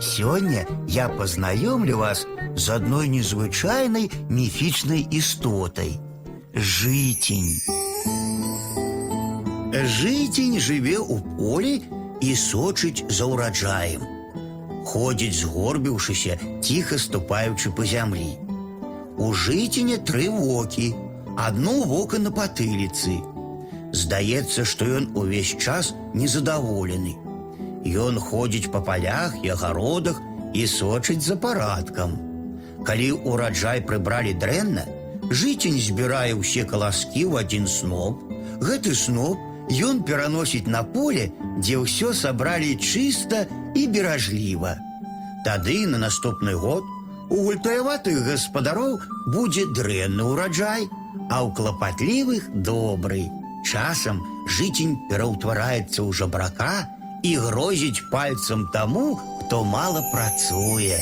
Сегодня я познакомлю вас с одной незвычайной мифичной истотой – житень. Житень живе у полі і сочить за ураджаєм. Ходить згорбившися, тихо ступаючи по землі. У житіня три воки, одно вока на патыліцы. Здаецца, што ён увесь час незадаволены. Ён ходзіць па палях і агародах і сочыць за парадкам. Калі ураджай прыбралі дрэнна, жыцень збірае ўсе каласкі ў адзін сноп. Гэты сноп ён пераносіць на поле, дзе ўсё сабралі чыста і беражліва. Тады на наступны год у гультаяватых гаспадароў будзе дрэнны ўраджай, а ў клапатлівых добры. Часам жыцень пераўтвараецца ў жабрака і грозіць пальцам таму, хто мала працуе.